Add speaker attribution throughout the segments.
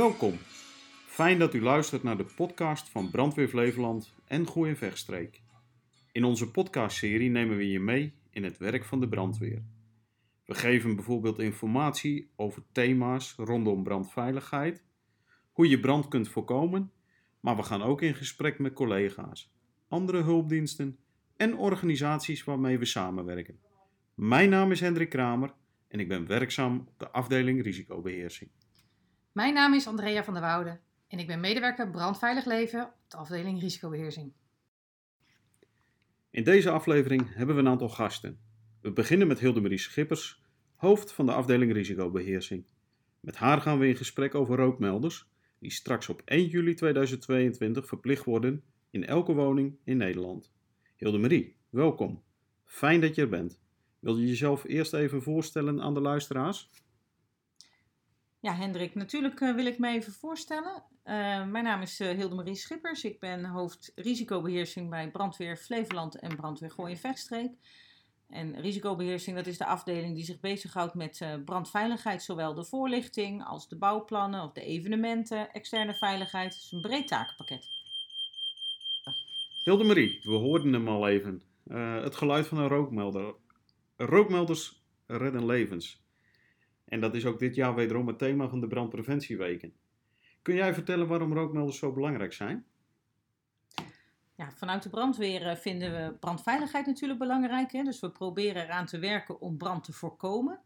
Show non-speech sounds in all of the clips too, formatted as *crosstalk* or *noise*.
Speaker 1: Welkom. Fijn dat u luistert naar de podcast van Brandweer Flevoland en Gooi en Vechtstreek. In onze podcastserie nemen we je mee in het werk van de brandweer. We geven bijvoorbeeld informatie over thema's rondom brandveiligheid, hoe je brand kunt voorkomen, maar we gaan ook in gesprek met collega's, andere hulpdiensten en organisaties waarmee we samenwerken. Mijn naam is Hendrik Kramer en ik ben werkzaam op de afdeling risicobeheersing.
Speaker 2: Mijn naam is Andrea van der Woude en ik ben medewerker brandveilig leven op de afdeling risicobeheersing.
Speaker 1: In deze aflevering hebben we een aantal gasten. We beginnen met Hildemarie Schippers, hoofd van de afdeling risicobeheersing. Met haar gaan we in gesprek over rookmelders, die straks op 1 juli 2022 verplicht worden in elke woning in Nederland. Hildemarie, welkom. Fijn dat je er bent. Wil je jezelf eerst even voorstellen aan de luisteraars?
Speaker 3: Ja, Hendrik, natuurlijk uh, wil ik me even voorstellen. Uh, mijn naam is uh, Hildemarie Schippers. Ik ben hoofd risicobeheersing bij Brandweer Flevoland en Brandweer Gooi Vechtstreek. En risicobeheersing, dat is de afdeling die zich bezighoudt met brandveiligheid, zowel de voorlichting als de bouwplannen of de evenementen, externe veiligheid. Het is een breed takenpakket.
Speaker 1: Hildemarie, we hoorden hem al even. het geluid van een rookmelder. Rookmelders redden levens. En dat is ook dit jaar wederom het thema van de brandpreventieweken. Kun jij vertellen waarom rookmelders zo belangrijk zijn?
Speaker 3: Ja, vanuit de brandweer eh, vinden we brandveiligheid natuurlijk belangrijk. Hè? Dus we proberen eraan te werken om brand te voorkomen.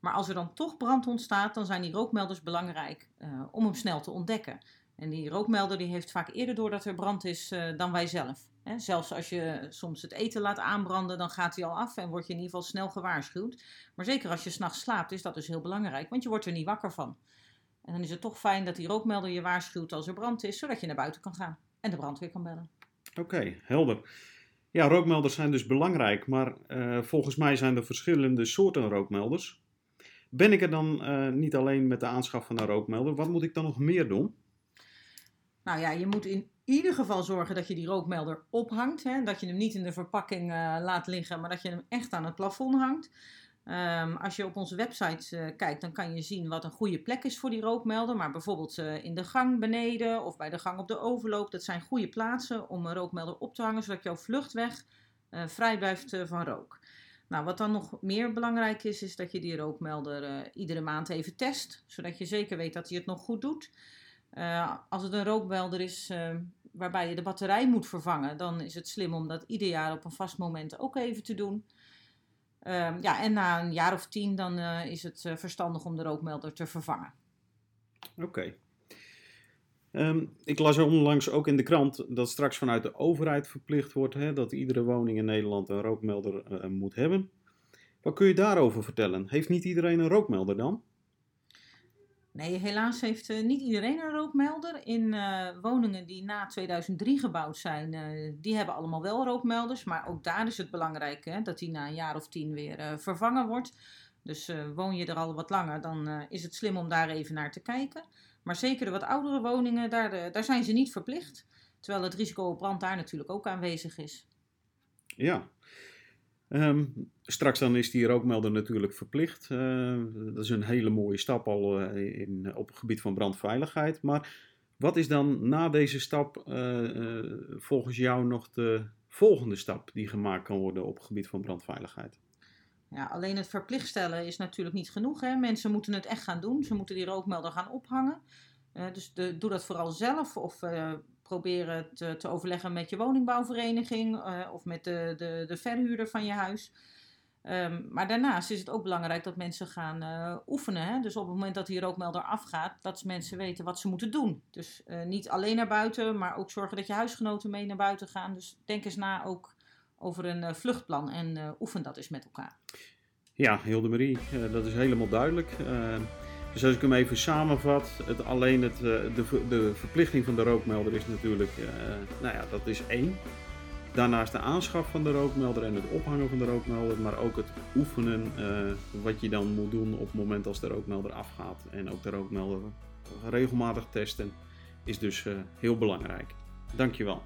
Speaker 3: Maar als er dan toch brand ontstaat, dan zijn die rookmelders belangrijk uh, om hem snel te ontdekken. En die rookmelder die heeft vaak eerder door dat er brand is uh, dan wij zelf. Hè? Zelfs als je soms het eten laat aanbranden, dan gaat hij al af en word je in ieder geval snel gewaarschuwd. Maar zeker als je s'nachts slaapt, is dat dus heel belangrijk, want je wordt er niet wakker van. En dan is het toch fijn dat die rookmelder je waarschuwt als er brand is, zodat je naar buiten kan gaan en de brandweer kan bellen.
Speaker 1: Oké, helder. Ja, rookmelders zijn dus belangrijk, maar uh, volgens mij zijn er verschillende soorten rookmelders. Ben ik er dan uh, niet alleen met de aanschaf van een rookmelder? Wat moet ik dan nog meer doen?
Speaker 3: Nou ja, je moet in ieder geval zorgen dat je die rookmelder ophangt. Hè? Dat je hem niet in de verpakking uh, laat liggen, maar dat je hem echt aan het plafond hangt. Um, als je op onze website uh, kijkt, dan kan je zien wat een goede plek is voor die rookmelder. Maar bijvoorbeeld uh, in de gang beneden of bij de gang op de overloop. Dat zijn goede plaatsen om een rookmelder op te hangen, zodat jouw vluchtweg vrij blijft van rook. Nou, wat dan nog meer belangrijk is, is dat je die rookmelder iedere maand even test. Zodat je zeker weet dat hij het nog goed doet. Uh, als het een rookmelder is uh, waarbij je de batterij moet vervangen, dan is het slim om dat ieder jaar op een vast moment ook even te doen. Uh, ja, en na een jaar of tien dan is het verstandig om de rookmelder te vervangen.
Speaker 1: Oké. Um, ik las onlangs ook in de krant dat straks vanuit de overheid verplicht wordt hè, dat iedere woning in Nederland een rookmelder moet hebben. Wat kun je daarover vertellen? Heeft niet iedereen een rookmelder dan?
Speaker 3: Nee, helaas heeft uh, niet iedereen een rookmelder. In uh, woningen die na 2003 gebouwd zijn, uh, die hebben allemaal wel rookmelders. Maar ook daar is het belangrijk hè, dat die na een jaar of tien weer vervangen wordt. Dus woon je er al wat langer, dan is het slim om daar even naar te kijken. Maar zeker de wat oudere woningen, daar, daar zijn ze niet verplicht. Terwijl het risico op brand daar natuurlijk ook aanwezig is.
Speaker 1: Ja, Um, straks dan is die rookmelder natuurlijk verplicht. Uh, dat is een hele mooie stap al uh, in, op het gebied van brandveiligheid. Maar wat is dan na deze stap volgens jou nog de volgende stap die gemaakt kan worden op het gebied van brandveiligheid?
Speaker 3: Ja, alleen het verplicht stellen is natuurlijk niet genoeg. Hè? Mensen moeten het echt gaan doen. Ze moeten die rookmelder gaan ophangen. dus de, doe dat vooral zelf of proberen te, te overleggen met je woningbouwvereniging uh, of met de, de, de verhuurder van je huis. Um, maar daarnaast is het ook belangrijk dat mensen gaan uh, oefenen. Hè? Dus op het moment dat die rookmelder afgaat, dat mensen weten wat ze moeten doen. Dus uh, niet alleen naar buiten, maar ook zorgen dat je huisgenoten mee naar buiten gaan. Dus denk eens na ook over een vluchtplan en oefen dat eens met elkaar.
Speaker 1: Ja, Hildemarie, dat is helemaal duidelijk. Dus als ik hem even samenvat, het, alleen het, eh, de, de verplichting van de rookmelder is natuurlijk, uh, nou ja, dat is één. Daarnaast de aanschaf van de rookmelder en het ophangen van de rookmelder, maar ook het oefenen uh, wat je dan moet doen op het moment als de rookmelder afgaat. En ook de rookmelder regelmatig testen is dus heel belangrijk. Dankjewel.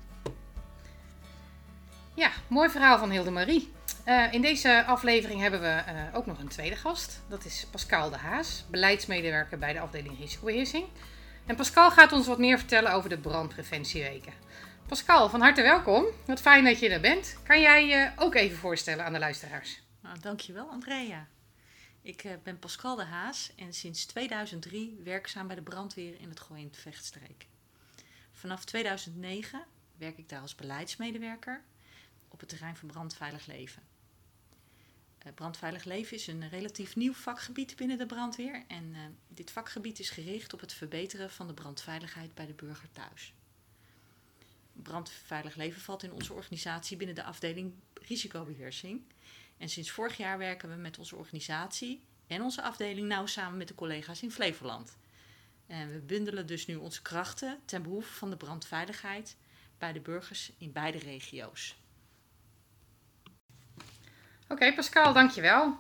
Speaker 2: Ja, mooi verhaal van Hilde Marie. Uh, in deze aflevering hebben we uh, ook nog een tweede gast. Dat is Pascal de Haas, beleidsmedewerker bij de afdeling risicobeheersing. En Pascal gaat ons wat meer vertellen over de brandpreventieweken. Pascal, van harte welkom. Wat fijn dat je er bent. Kan jij je ook even voorstellen aan de luisteraars?
Speaker 4: Nou, dankjewel Andrea. Ik uh, ben Pascal de Haas en sinds 2003 werkzaam bij de brandweer in het Gooiend Vechtstreek. Vanaf 2009 werk ik daar als beleidsmedewerker op het terrein van brandveilig leven. Uh, brandveilig leven is een relatief nieuw vakgebied binnen de brandweer en uh, dit vakgebied is gericht op het verbeteren van de brandveiligheid bij de burger thuis. Brandveilig leven valt in onze organisatie binnen de afdeling risicobeheersing. En sinds vorig jaar werken we met onze organisatie en onze afdeling nauw samen met de collega's in Flevoland. En we bundelen dus nu onze krachten ten behoeve van de brandveiligheid bij de burgers in beide regio's.
Speaker 2: Oké, Pascal, dankjewel.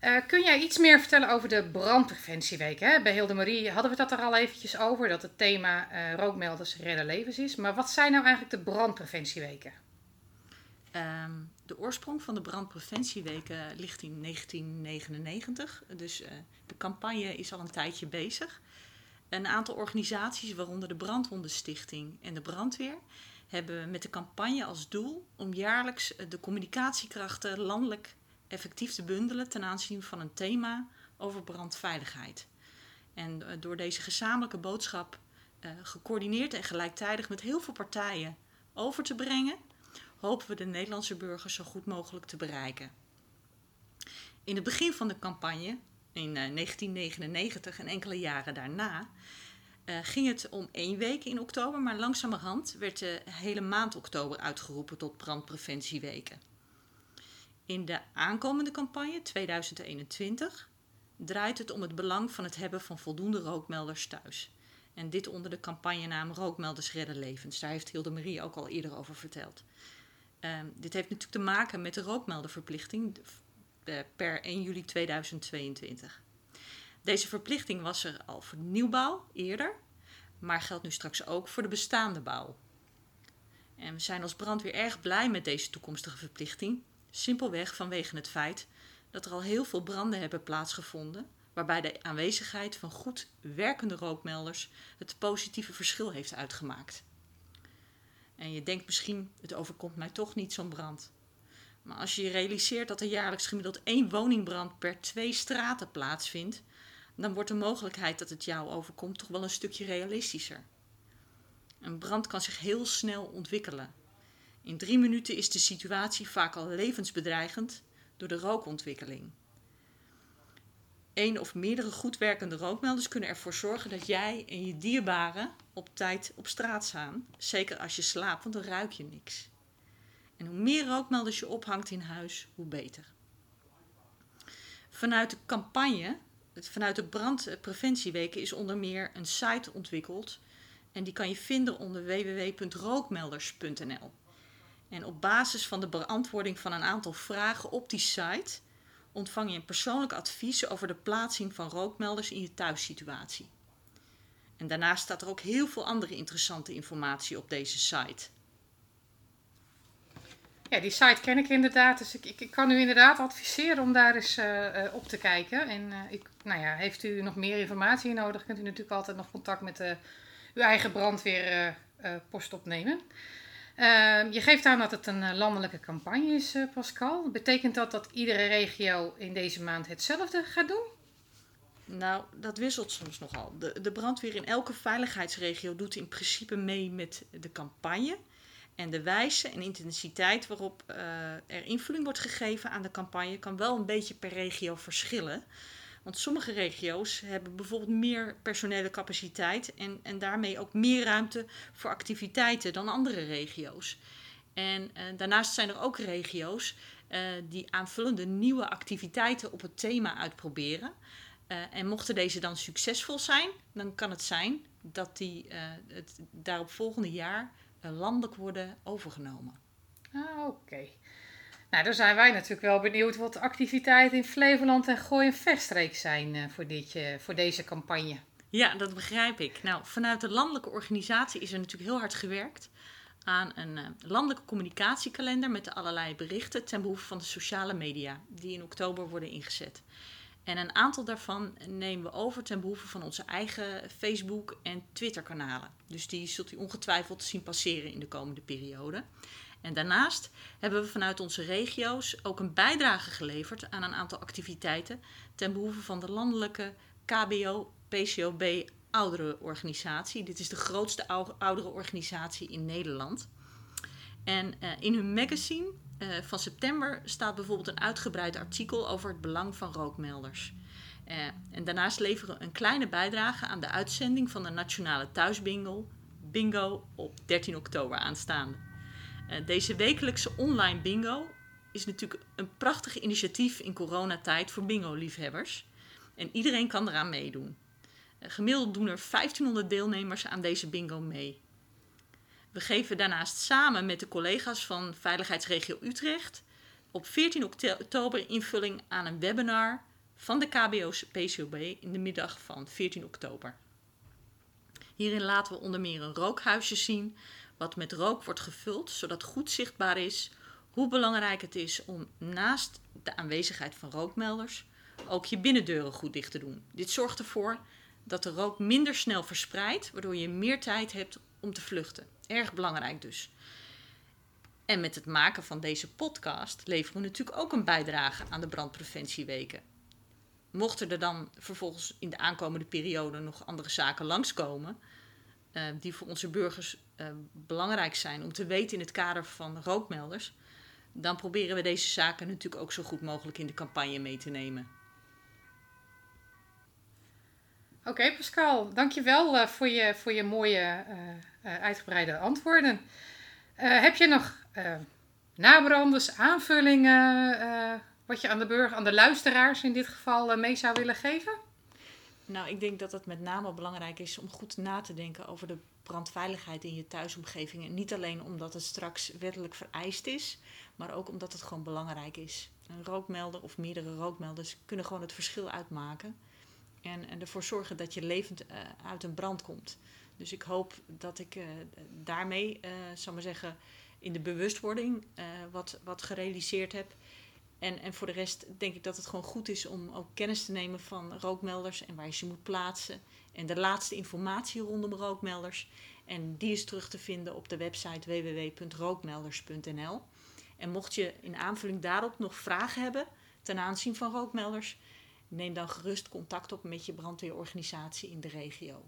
Speaker 2: Uh, kun jij iets meer vertellen over de brandpreventieweek? Hè? Bij Hilde Marie hadden we dat er al eventjes over, dat het thema uh, rookmelders redden levens is. Maar wat zijn nou eigenlijk de brandpreventieweken?
Speaker 4: Um, de oorsprong van de brandpreventieweken ligt in 1999. Dus uh, de campagne is al een tijdje bezig. Een aantal organisaties, waaronder de Brandwondenstichting en de brandweer, hebben met de campagne als doel om jaarlijks de communicatiekrachten landelijk effectief te bundelen ten aanzien van een thema over brandveiligheid. En uh, door deze gezamenlijke boodschap uh, gecoördineerd en gelijktijdig met heel veel partijen over te brengen, hopen we de Nederlandse burgers zo goed mogelijk te bereiken. In het begin van de campagne, in uh, 1999 en enkele jaren daarna, ging het om één week in oktober, maar langzamerhand werd de hele maand oktober uitgeroepen tot brandpreventieweken. In de aankomende campagne 2021 draait het om het belang van het hebben van voldoende rookmelders thuis. En dit onder de campagnenaam Rookmelders redden levens. Daar heeft Hilde Marie ook al eerder over verteld. Uh, dit heeft natuurlijk te maken met de rookmelderverplichting per 1 juli 2022. Deze verplichting was er al voor nieuwbouw eerder, maar geldt nu straks ook voor de bestaande bouw. En we zijn als brandweer erg blij met deze toekomstige verplichting, Simpelweg vanwege het feit dat er al heel veel branden hebben plaatsgevonden, waarbij de aanwezigheid van goed werkende rookmelders het positieve verschil heeft uitgemaakt. En je denkt misschien, het overkomt mij toch niet zo'n brand. Maar als je realiseert dat er jaarlijks gemiddeld één woningbrand per twee straten plaatsvindt, dan wordt de mogelijkheid dat het jou overkomt toch wel een stukje realistischer. Een brand kan zich heel snel ontwikkelen. In drie minuten is de situatie vaak al levensbedreigend door de rookontwikkeling. Eén of meerdere goed werkende rookmelders kunnen ervoor zorgen dat jij en je dierbaren op tijd op straat staan. Zeker als je slaapt, want dan ruik je niks. En hoe meer rookmelders je ophangt in huis, hoe beter. Vanuit de campagne, vanuit de brandpreventieweken, is onder meer een site ontwikkeld. En die kan je vinden onder www.rookmelders.nl. En op basis van de beantwoording van een aantal vragen op die site ontvang je een persoonlijk advies over de plaatsing van rookmelders in je thuissituatie. En daarnaast staat er ook heel veel andere interessante informatie op deze site.
Speaker 2: Ja, die site ken ik inderdaad. Dus ik, ik, kan u inderdaad adviseren om daar eens uh, uh, op te kijken. En uh, ik, nou ja, heeft u nog meer informatie nodig, kunt u natuurlijk altijd nog contact met uw eigen brandweerpost opnemen. Uh, je geeft aan dat het een landelijke campagne is, Pascal. Betekent dat dat iedere regio in deze maand hetzelfde gaat doen?
Speaker 4: Nou, dat wisselt soms nogal. De, de brandweer in elke veiligheidsregio doet in principe mee met de campagne. En de wijze en intensiteit waarop uh, er invulling wordt gegeven aan de campagne kan wel een beetje per regio verschillen. Want sommige regio's hebben bijvoorbeeld meer personele capaciteit en, en daarmee ook meer ruimte voor activiteiten dan andere regio's. En uh, daarnaast zijn er ook regio's uh, die aanvullende nieuwe activiteiten op het thema uitproberen. En mochten deze dan succesvol zijn, dan kan het zijn dat die het daarop volgende jaar landelijk worden overgenomen.
Speaker 2: Ah, oké. Okay. Nou, dan zijn wij natuurlijk wel benieuwd wat de activiteiten in Flevoland en Gooi en Verstreek zijn uh, voor, dit, uh, voor deze campagne.
Speaker 4: Ja, dat begrijp ik. Nou, vanuit de landelijke organisatie is er natuurlijk heel hard gewerkt aan een landelijke communicatiekalender met allerlei berichten ten behoeve van de sociale media die in oktober worden ingezet. En een aantal daarvan nemen we over ten behoeve van onze eigen Facebook- en Twitter-kanalen. Dus die zult u ongetwijfeld zien passeren in de komende periode. En daarnaast hebben we vanuit onze regio's ook een bijdrage geleverd aan een aantal activiteiten ten behoeve van de landelijke KBO-PCOB ouderenorganisatie. Dit is de grootste ouderenorganisatie in Nederland. En uh, in hun magazine uh, van september staat bijvoorbeeld een uitgebreid artikel over het belang van rookmelders. Uh, en daarnaast leveren we een kleine bijdrage aan de uitzending van de Nationale Thuisbingo bingo op 13 oktober aanstaande. Uh, deze wekelijkse online bingo is natuurlijk een prachtig initiatief in coronatijd voor bingo-liefhebbers. En iedereen kan eraan meedoen. Gemiddeld doen er 1500 deelnemers aan deze bingo mee. We geven daarnaast samen met de collega's van Veiligheidsregio Utrecht op 14 oktober invulling aan een webinar van de KBO's PCOB in de middag van 14 oktober. Hierin laten we onder meer een rookhuisje zien, wat met rook wordt gevuld, zodat goed zichtbaar is hoe belangrijk het is om naast de aanwezigheid van rookmelders ook je binnendeuren goed dicht te doen. Dit zorgt ervoor dat de rook minder snel verspreidt, waardoor je meer tijd hebt om te vluchten. Erg belangrijk dus. En met het maken van deze podcast leveren we natuurlijk ook een bijdrage aan de brandpreventieweken. Mochten er dan vervolgens in de aankomende periode nog andere zaken langskomen, uh, die voor onze burgers uh, belangrijk zijn om te weten in het kader van rookmelders, dan proberen we deze zaken natuurlijk ook zo goed mogelijk in de campagne mee te nemen.
Speaker 2: Oké Pascal, dankjewel uh, voor, je, voor je mooie uh, uitgebreide antwoorden. Heb je nog nabranders, aanvullingen, wat je aan de burger, aan de luisteraars in dit geval mee zou willen geven?
Speaker 4: Nou, ik denk dat het met name belangrijk is om goed na te denken over de brandveiligheid in je thuisomgeving. En niet alleen omdat het straks wettelijk vereist is, maar ook omdat het gewoon belangrijk is. Een rookmelder of meerdere rookmelders kunnen gewoon het verschil uitmaken. En, en ervoor zorgen dat je levend uh, uit een brand komt. Dus ik hoop dat ik uh, daarmee, uh, zal maar zeggen, in de bewustwording wat, wat gerealiseerd heb. En, en voor de rest denk ik dat het gewoon goed is om ook kennis te nemen van rookmelders en waar je ze moet plaatsen. En de laatste informatie rondom rookmelders. En die is terug te vinden op de website www.rookmelders.nl. En mocht je in aanvulling daarop nog vragen hebben ten aanzien van rookmelders, neem dan gerust contact op met je brandweerorganisatie in de regio.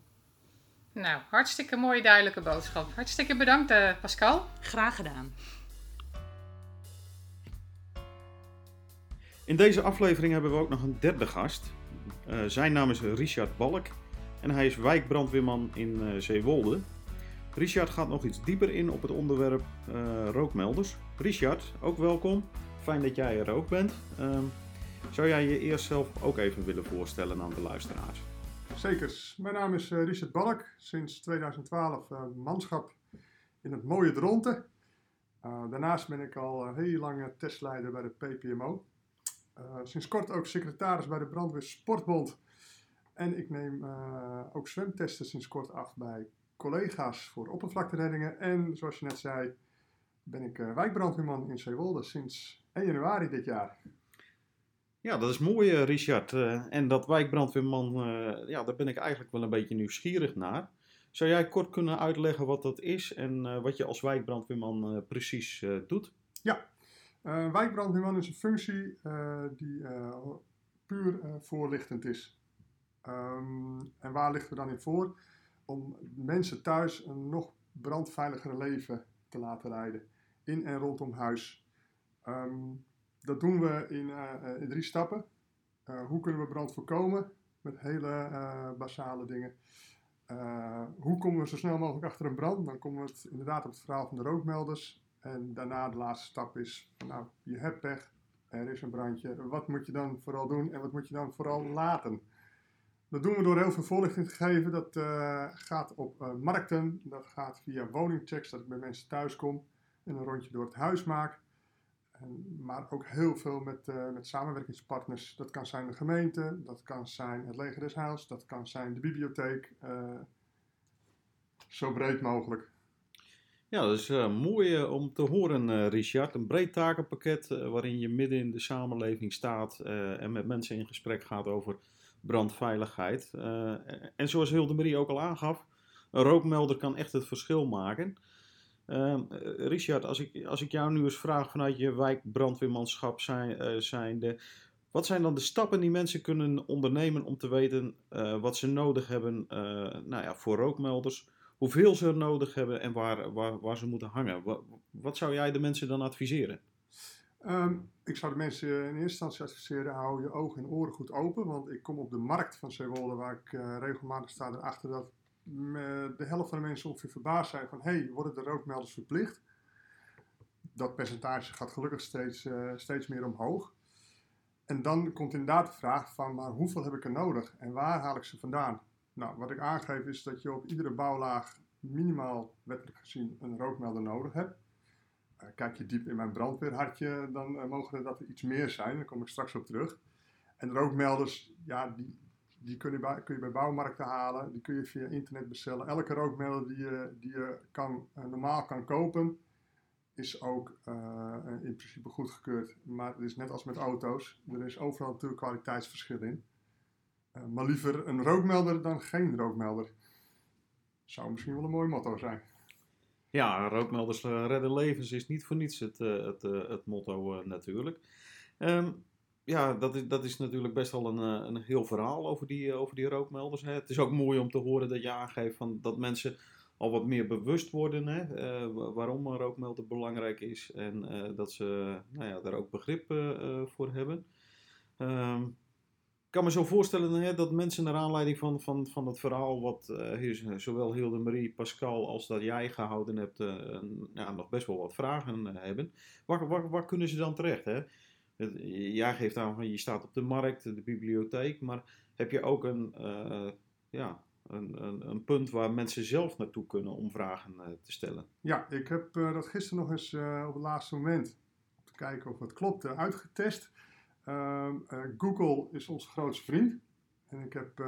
Speaker 2: Nou, hartstikke mooie duidelijke boodschap. Hartstikke bedankt uh, Pascal.
Speaker 4: Graag gedaan.
Speaker 1: In deze aflevering hebben we ook nog een derde gast. Uh, zijn naam is Richard Balk en hij is wijkbrandweerman in uh, Zeewolde. Richard gaat nog iets dieper in op het onderwerp rookmelders. Richard, ook welkom. Fijn dat jij er ook bent. Zou jij je eerst zelf ook even willen voorstellen aan de luisteraars?
Speaker 5: Zeker. Mijn naam is uh, Richard Balk. Sinds 2012 uh, manschap in het mooie Dronten. Uh, daarnaast ben ik al heel lang testleider bij de PPMO. sinds kort ook secretaris bij de Brandweer Sportbond. En ik neem ook zwemtesten sinds kort af bij collega's voor oppervlaktereddingen. En zoals je net zei, ben ik wijkbrandweerman in Zeewolde sinds 1 januari dit jaar.
Speaker 1: Ja, dat is mooi, uh, Richard. Uh, en dat wijkbrandweerman, uh, ja, daar ben ik eigenlijk wel een beetje nieuwsgierig naar. Zou jij kort kunnen uitleggen wat dat is en wat je als wijkbrandweerman precies doet?
Speaker 5: Ja, wijkbrandweerman is een functie die puur voorlichtend is. Um, en waar ligt we dan in voor? Om mensen thuis een nog brandveiligere leven te laten leiden. In en rondom huis. Um, dat doen we in, uh, in drie stappen. Uh, hoe kunnen we brand voorkomen? Met hele basale dingen. hoe komen we zo snel mogelijk achter een brand? Dan komen we het inderdaad op het verhaal van de rookmelders. En daarna de laatste stap is, nou, je hebt pech, er is een brandje. Wat moet je dan vooral doen en wat moet je dan vooral laten? Dat doen we door heel veel voorlichting te geven. Dat gaat op markten, dat gaat via woningchecks, dat ik bij mensen thuis kom en een rondje door het huis maak. Maar ook heel veel met, uh, met samenwerkingspartners. Dat kan zijn de gemeente, dat kan zijn het Leger des dat kan zijn de bibliotheek. Uh, zo breed mogelijk.
Speaker 1: Ja, dat is eh, mooi eh, om te horen, eh, Richard. Een breed takenpakket eh, waarin je midden in de samenleving staat eh, en met mensen in gesprek gaat over brandveiligheid. Eh, en zoals Hilde Marie ook al aangaf, een rookmelder kan echt het verschil maken. Ehm, eh, Richard, als ik, als ik jou nu eens vraag vanuit je wijkbrandweermanschap zijn, eh, zijnde, wat zijn dan de stappen die mensen kunnen ondernemen om te weten eh, wat ze nodig hebben nou ja, voor rookmelders? hoeveel ze er nodig hebben en waar, waar, waar ze moeten hangen. Wat, zou jij de mensen dan adviseren?
Speaker 5: Ehm, ik zou de mensen in eerste instantie adviseren, hou je ogen en oren goed open. Want ik kom op de markt van Zeewolde, waar ik regelmatig sta, erachter dat de helft van de mensen ongeveer verbaasd zijn van... hé, hey, worden de rookmelders verplicht? Dat percentage gaat gelukkig steeds, eh, steeds meer omhoog. En dan komt inderdaad de vraag van, maar hoeveel heb ik er nodig? En waar haal ik ze vandaan? Nou, wat ik aangeef is dat je op iedere bouwlaag minimaal wettelijk gezien een rookmelder nodig hebt. Eh, kijk je diep in mijn brandweerhartje, dan eh, mogen er dat er iets meer zijn. Daar kom ik straks op terug. En rookmelders, ja, die, die kun, je bij, kun je bij bouwmarkten halen. Die kun je via internet bestellen. Elke rookmelder die je, die je kan, eh, normaal kan kopen, is ook eh, in principe goedgekeurd. Maar het is net als met auto's. Er is overal natuurlijk kwaliteitsverschil in. Eh, maar liever een rookmelder dan geen rookmelder. Zou misschien wel een mooi motto zijn.
Speaker 1: Ja, rookmelders redden levens is niet voor niets het, het, het motto natuurlijk. Ehm, ja, dat is, dat is natuurlijk best wel een, eh, een heel verhaal over die, eh, over die rookmelders. Hè. Het is ook mooi om te horen dat je aangeeft van, dat mensen al wat meer bewust worden hè, eh, wa- waarom een rookmelder belangrijk is. En dat ze nou ja, daar ook begrip voor hebben. Ehm, ik kan me zo voorstellen hè, dat mensen naar aanleiding van, van, van het verhaal wat zowel Hilde Marie, Pascal als dat jij gehouden hebt, ja, nog best wel wat vragen hebben. Waar, waar, waar kunnen ze dan terecht? Hè? Het- Jij geeft aan van je staat op de markt, de bibliotheek, maar heb je ook een, eh, ja, een, een, punt waar mensen zelf naartoe kunnen om vragen eh, te stellen?
Speaker 5: Ja, ik heb eh, dat gisteren nog eens op het laatste moment, om te kijken of het klopt, uitgetest. Ehm, eh, Google is onze grootste vriend. En ik heb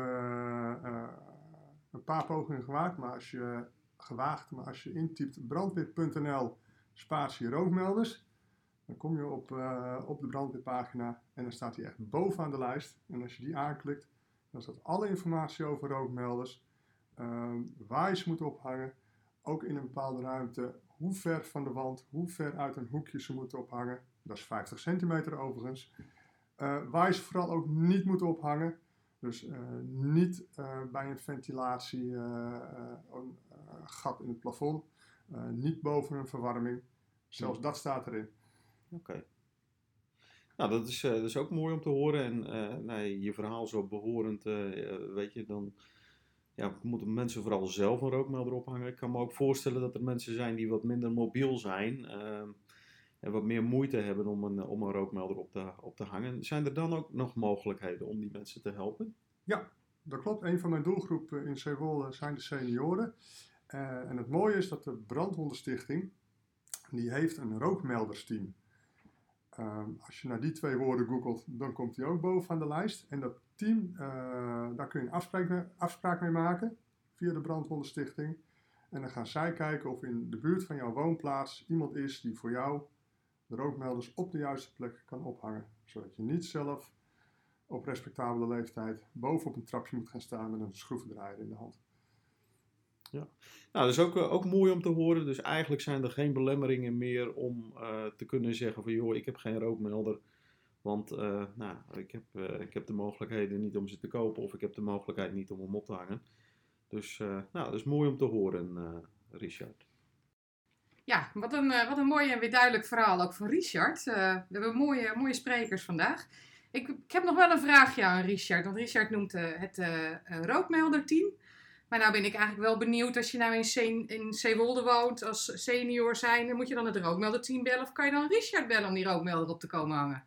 Speaker 5: een paar pogingen gemaakt, maar als je gewaagd, maar als je intypt brandweer.nl spatie rookmelders, dan kom je op, eh, op de brandweerpagina en dan staat hij echt bovenaan de lijst. En als je die aanklikt, dan staat alle informatie over rookmelders, ehm, waar je ze moet ophangen, ook in een bepaalde ruimte, hoe ver van de wand, hoe ver uit een hoekje ze moeten ophangen. Dat is 50 centimeter overigens. Eh, waar je ze vooral ook niet moet ophangen. Dus eh, niet bij een ventilatie, een gat in het plafond. Niet boven een verwarming. Zelfs dat staat erin.
Speaker 1: Oké. Nou, dat is, eh, dat is ook mooi om te horen. En eh, nee, je verhaal zo behorend, eh, weet je, dan ja, moeten mensen vooral zelf een rookmelder ophangen. Ik kan me ook voorstellen dat er mensen zijn die wat minder mobiel zijn. ehm, en wat meer moeite hebben om een, om een rookmelder op te, op te hangen. Zijn er dan ook nog mogelijkheden om die mensen te helpen?
Speaker 5: Dat klopt. Een van mijn doelgroepen in Zeewolde zijn de senioren. En het mooie is dat de Brandwondenstichting, die heeft een rookmeldersteam. Ehm, als je naar die twee woorden googelt, dan komt die ook bovenaan de lijst. En dat team, eh, daar kun je een afspraak mee, afspraak mee maken via de Brandwondenstichting. En dan gaan zij kijken of in de buurt van jouw woonplaats iemand is die voor jou de rookmelders op de juiste plek kan ophangen. Zodat je niet zelf op respectabele leeftijd bovenop een trapje moet gaan staan met een schroevendraaier in de hand.
Speaker 1: Nou, dat is ook, eh, ook mooi om te horen. Dus eigenlijk zijn er geen belemmeringen meer om eh, te kunnen zeggen van joh, ik heb geen rookmelder. Want eh, nou, ik, heb, eh, ik heb de mogelijkheden niet om ze te kopen of ik heb de mogelijkheid niet om hem op te hangen. Dus eh, nou, dat is mooi om te horen, eh, Richard.
Speaker 2: Ja, wat een, wat een mooi en weer duidelijk verhaal ook van Richard. Eh, we hebben mooie, mooie sprekers vandaag. Ik, ik heb nog wel een vraagje aan Richard. Want Richard noemt eh, het rookmelderteam. Maar nou ben ik eigenlijk wel benieuwd, als je nou in, in Zeewolde woont als senior zijn, moet je dan het rookmelderteam bellen of kan je dan Richard bellen om die rookmelder op te komen hangen?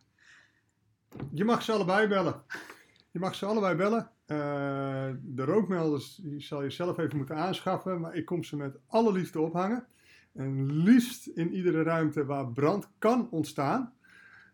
Speaker 5: Je mag ze allebei bellen. Je mag ze allebei bellen. Eh, de rookmelders die zal je zelf even moeten aanschaffen, maar ik kom ze met alle liefde ophangen. En liefst in iedere ruimte waar brand kan ontstaan.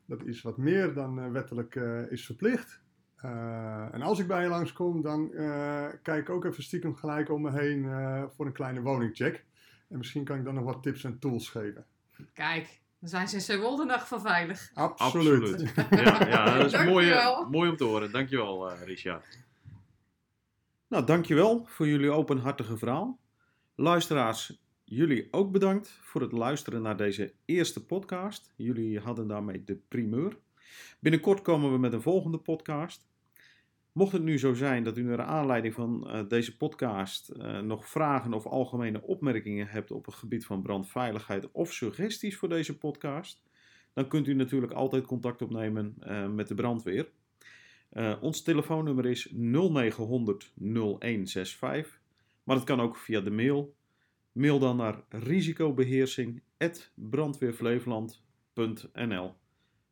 Speaker 5: Dat is wat meer dan eh, wettelijk eh, is verplicht. Eh, en als ik bij je langskom, dan eh, kijk ik ook even stiekem gelijk om me heen eh, voor een kleine woningcheck. En misschien kan ik dan nog wat tips en tools geven.
Speaker 3: Kijk, dan zijn ze in van veilig.
Speaker 5: Absoluut. *laughs*
Speaker 1: Ja, ja, dat is mooi, mooi om te horen. Dankjewel, eh Richard. Nou, dankjewel voor jullie openhartige verhaal. Luisteraars, jullie ook bedankt voor het luisteren naar deze eerste podcast. Jullie hadden daarmee de primeur. Binnenkort komen we met een volgende podcast. Mocht het nu zo zijn dat u naar aanleiding van eh, deze podcast eh, nog vragen of algemene opmerkingen hebt op het gebied van brandveiligheid of suggesties voor deze podcast, dan kunt u natuurlijk altijd contact opnemen eh, met de brandweer. Ons telefoonnummer is 0900 0165, maar het kan ook via de mail. Mail dan naar risicobeheersing.brandweerflevoland.nl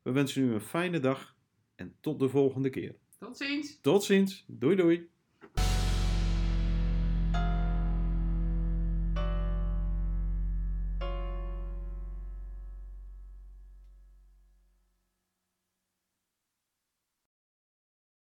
Speaker 1: We wensen u een fijne dag en tot de volgende keer.
Speaker 3: Tot ziens.
Speaker 1: Tot ziens. Doei doei.